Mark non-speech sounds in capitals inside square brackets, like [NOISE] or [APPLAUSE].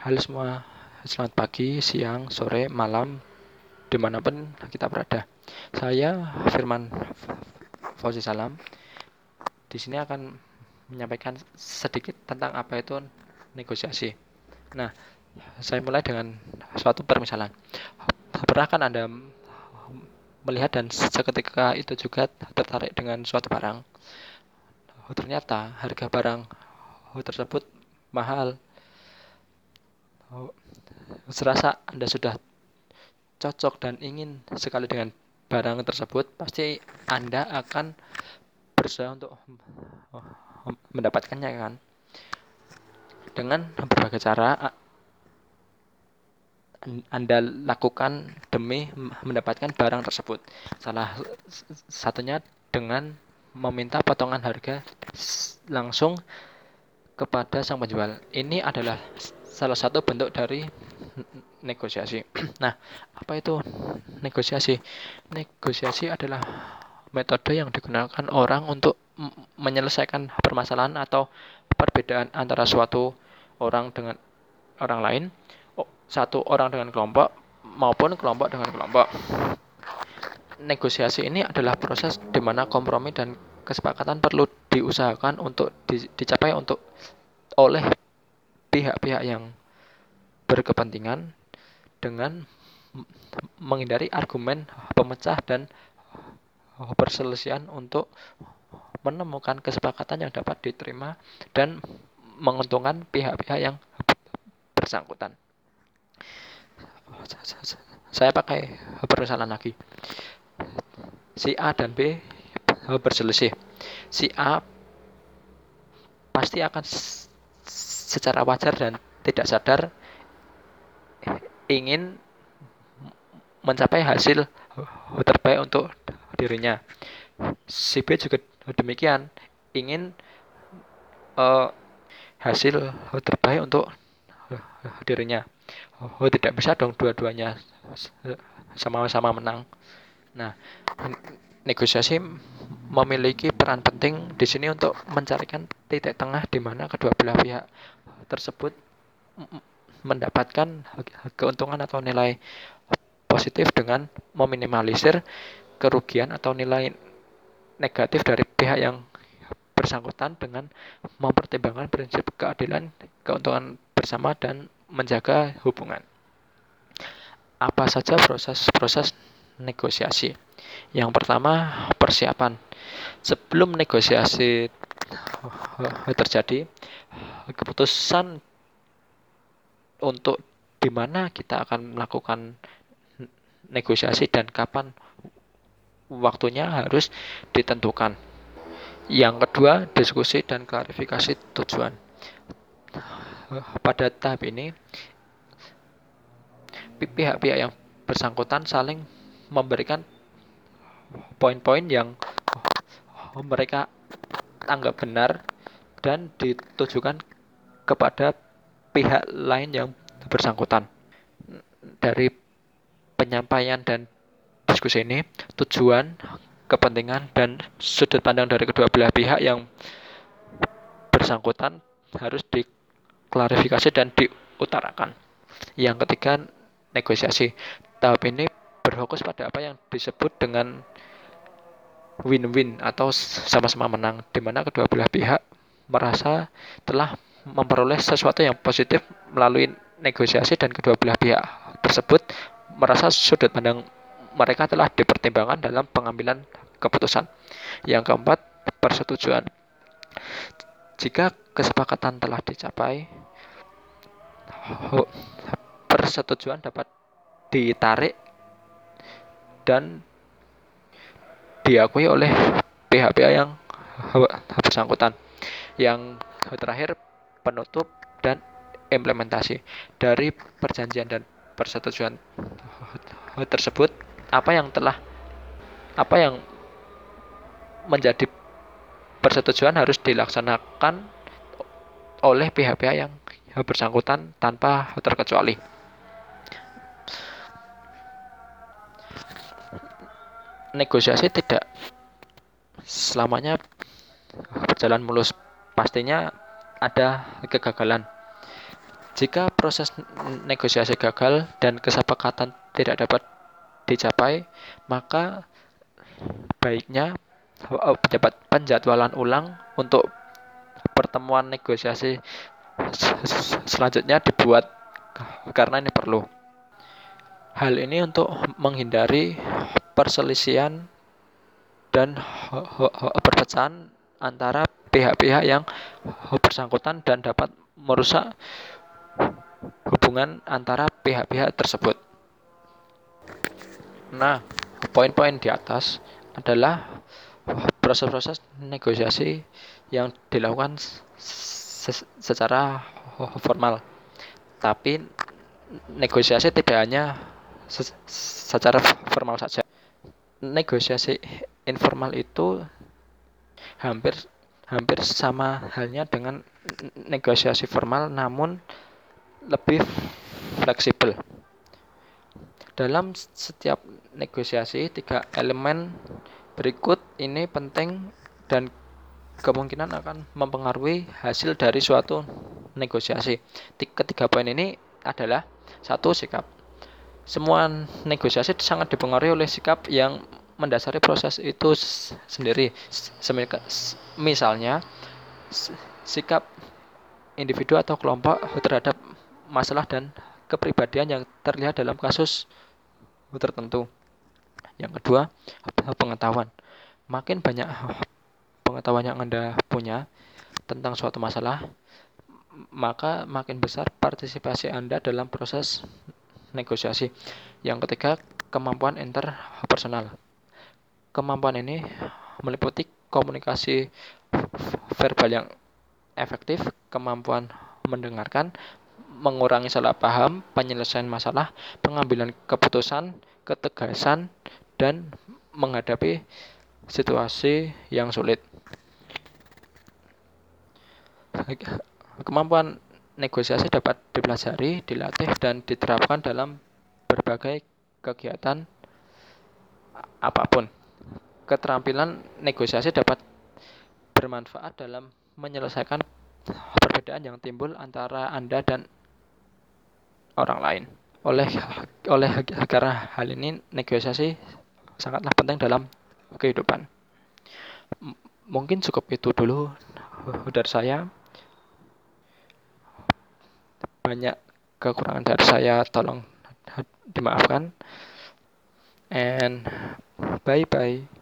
Halo semua, selamat pagi, siang, sore, malam, di mana pun kita berada. Saya Firman Fauzi Salam. Di sini akan menyampaikan sedikit tentang apa itu negosiasi. Nah, saya mulai dengan suatu permisalan. Pernah kan Anda melihat dan seketika itu juga tertarik dengan suatu barang? Ternyata harga barang tersebut mahal Oh, serasa Anda sudah cocok dan ingin sekali dengan barang tersebut, pasti Anda akan berusaha untuk oh, mendapatkannya kan. Dengan berbagai cara Anda lakukan demi mendapatkan barang tersebut. Salah satunya dengan meminta potongan harga langsung kepada sang penjual. Ini adalah salah satu bentuk dari negosiasi. [CLEARS THROAT] Nah, apa itu negosiasi? Negosiasi adalah metode yang digunakan orang untuk menyelesaikan permasalahan atau perbedaan antara suatu orang dengan orang lain, satu orang dengan kelompok maupun kelompok dengan kelompok. Negosiasi ini adalah proses di mana kompromi dan kesepakatan perlu diusahakan untuk dicapai untuk oleh pihak-pihak yang berkepentingan dengan menghindari argumen pemecah dan perselisihan untuk menemukan kesepakatan yang dapat diterima dan menguntungkan pihak-pihak yang bersangkutan. Saya pakai permisalan lagi. Si A dan B berselisih. Si A pasti akan secara wajar dan tidak sadar ingin mencapai hasil terbaik untuk dirinya. Si B juga demikian, ingin uh, hasil terbaik untuk dirinya. Oh, tidak bisa dong dua-duanya sama-sama menang. Nah, negosiasi memiliki peran penting di sini untuk mencarikan titik tengah di mana kedua belah pihak tersebut mendapatkan keuntungan atau nilai positif dengan meminimalisir kerugian atau nilai negatif dari pihak yang bersangkutan dengan mempertimbangkan prinsip keadilan, keuntungan bersama dan menjaga hubungan. Apa saja proses-proses negosiasi? Yang pertama, persiapan. Sebelum negosiasi terjadi, keputusan untuk di mana kita akan melakukan negosiasi dan kapan waktunya harus ditentukan. Yang kedua, diskusi dan klarifikasi tujuan. Pada tahap ini, pihak-pihak yang bersangkutan saling memberikan poin-poin yang mereka anggap benar dan ditujukan kepada pihak lain yang bersangkutan. Dari penyampaian dan diskusi ini, tujuan, kepentingan, dan sudut pandang dari kedua belah pihak yang bersangkutan harus diklarifikasi dan diutarakan. Yang ketiga, negosiasi. Tahap ini berfokus pada apa yang disebut dengan win-win atau sama-sama menang, di mana kedua belah pihak merasa telah memperoleh sesuatu yang positif melalui negosiasi dan kedua belah pihak tersebut merasa sudut pandang mereka telah dipertimbangkan dalam pengambilan keputusan. Yang keempat, persetujuan. Jika kesepakatan telah dicapai, persetujuan dapat ditarik dan diakui oleh pihak-pihak yang bersangkutan. Yang terakhir, penutup dan implementasi dari perjanjian dan persetujuan tersebut apa yang telah apa yang menjadi persetujuan harus dilaksanakan oleh pihak-pihak yang bersangkutan tanpa terkecuali. Negosiasi tidak selamanya berjalan mulus. Pastinya ada kegagalan. Jika proses negosiasi gagal dan kesepakatan tidak dapat dicapai, maka baiknya pejabat penjadwalan ulang untuk pertemuan negosiasi selanjutnya dibuat karena ini perlu. Hal ini untuk menghindari perselisihan dan perpecahan antara pihak-pihak yang bersangkutan dan dapat merusak hubungan antara pihak-pihak tersebut. Nah, poin-poin di atas adalah proses-proses negosiasi yang dilakukan secara formal. Tapi negosiasi tidak hanya secara formal saja. Negosiasi informal itu hampir hampir sama halnya dengan negosiasi formal namun lebih fleksibel. Dalam setiap negosiasi, tiga elemen berikut ini penting dan kemungkinan akan mempengaruhi hasil dari suatu negosiasi. Ketiga poin ini adalah satu sikap. Semua negosiasi sangat dipengaruhi oleh sikap yang mendasari proses itu sendiri. Misalnya, sikap individu atau kelompok terhadap masalah dan kepribadian yang terlihat dalam kasus tertentu. Yang kedua, pengetahuan. Makin banyak pengetahuan yang Anda punya tentang suatu masalah, maka makin besar partisipasi Anda dalam proses negosiasi. Yang ketiga, kemampuan interpersonal. Kemampuan ini meliputi komunikasi verbal yang efektif, kemampuan mendengarkan, mengurangi salah paham, penyelesaian masalah, pengambilan keputusan, ketegasan, dan menghadapi situasi yang sulit. Kemampuan negosiasi dapat dipelajari, dilatih, dan diterapkan dalam berbagai kegiatan apa pun. Keterampilan negosiasi dapat bermanfaat dalam menyelesaikan perbedaan yang timbul antara Anda dan orang lain. Oleh oleh karena hal ini negosiasi sangatlah penting dalam kehidupan. Mungkin cukup itu dulu dari saya. Banyak kekurangan dari saya, tolong dimaafkan. And bye bye.